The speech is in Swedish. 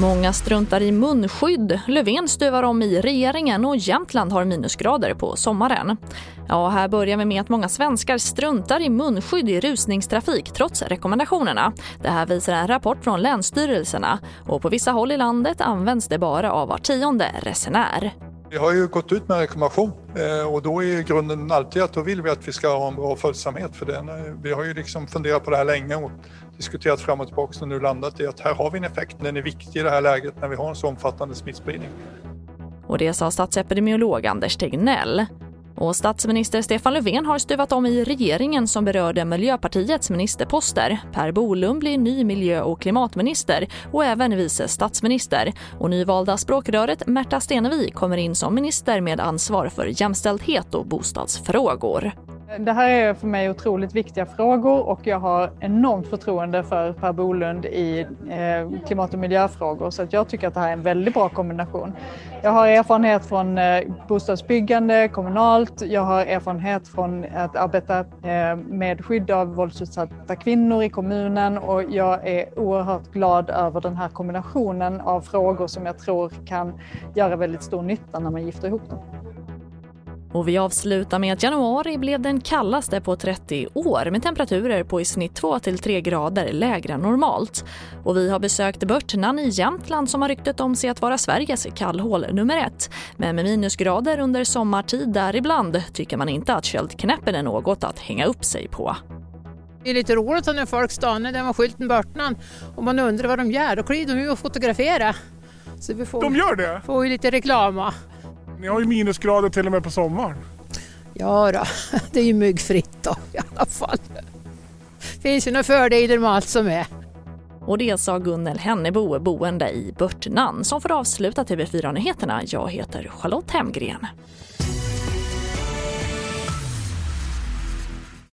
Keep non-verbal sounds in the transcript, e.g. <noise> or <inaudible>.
Många struntar i munskydd. Löfven stuvar om i regeringen och Jämtland har minusgrader på sommaren. Ja, här börjar vi med att många svenskar struntar i munskydd i rusningstrafik trots rekommendationerna. Det här visar en rapport från länsstyrelserna och på vissa håll i landet används det bara av var tionde resenär. Vi har ju gått ut med en rekommendation eh, och då är grunden alltid att då vill vi att vi ska ha en bra följsamhet för den. Eh, vi har ju liksom funderat på det här länge och diskuterat fram och tillbaka och nu landat i att här har vi en effekt. Den är viktig i det här läget när vi har en så omfattande smittspridning. Och det sa statsepidemiolog Anders Tegnell. Och statsminister Stefan Löfven har stuvat om i regeringen som berörde Miljöpartiets ministerposter. Per Bolund blir ny miljö och klimatminister och även vice statsminister. Och nyvalda språkröret Märta Stenevi kommer in som minister med ansvar för jämställdhet och bostadsfrågor. Det här är för mig otroligt viktiga frågor och jag har enormt förtroende för Per Bolund i eh, klimat och miljöfrågor så att jag tycker att det här är en väldigt bra kombination. Jag har erfarenhet från eh, bostadsbyggande kommunalt, jag har erfarenhet från att arbeta eh, med skydd av våldsutsatta kvinnor i kommunen och jag är oerhört glad över den här kombinationen av frågor som jag tror kan göra väldigt stor nytta när man gifter ihop dem. Och vi avslutar med att januari blev den kallaste på 30 år med temperaturer på i snitt 2-3 grader lägre än normalt. Och vi har besökt Börtnan i Jämtland som har ryktet om sig att vara Sveriges kallhål nummer ett. Men med minusgrader under sommartid där ibland tycker man inte att köldknäppen är något att hänga upp sig på. Det är lite roligt när folk stannar där man skylten Börtnan och man undrar vad de gör. Då kliver de ju och fotograferar. Så vi får, de gör det? Får ju lite reklam. Ni har ju minusgrader till och med på sommaren. Ja då, <laughs> det är ju myggfritt då i alla fall. Det finns ju några fördelar med allt som är. Och det sa Gunnel Hennebo, boende i Börtnan, som får avsluta TV4-nyheterna. Jag heter Charlotte Hemgren.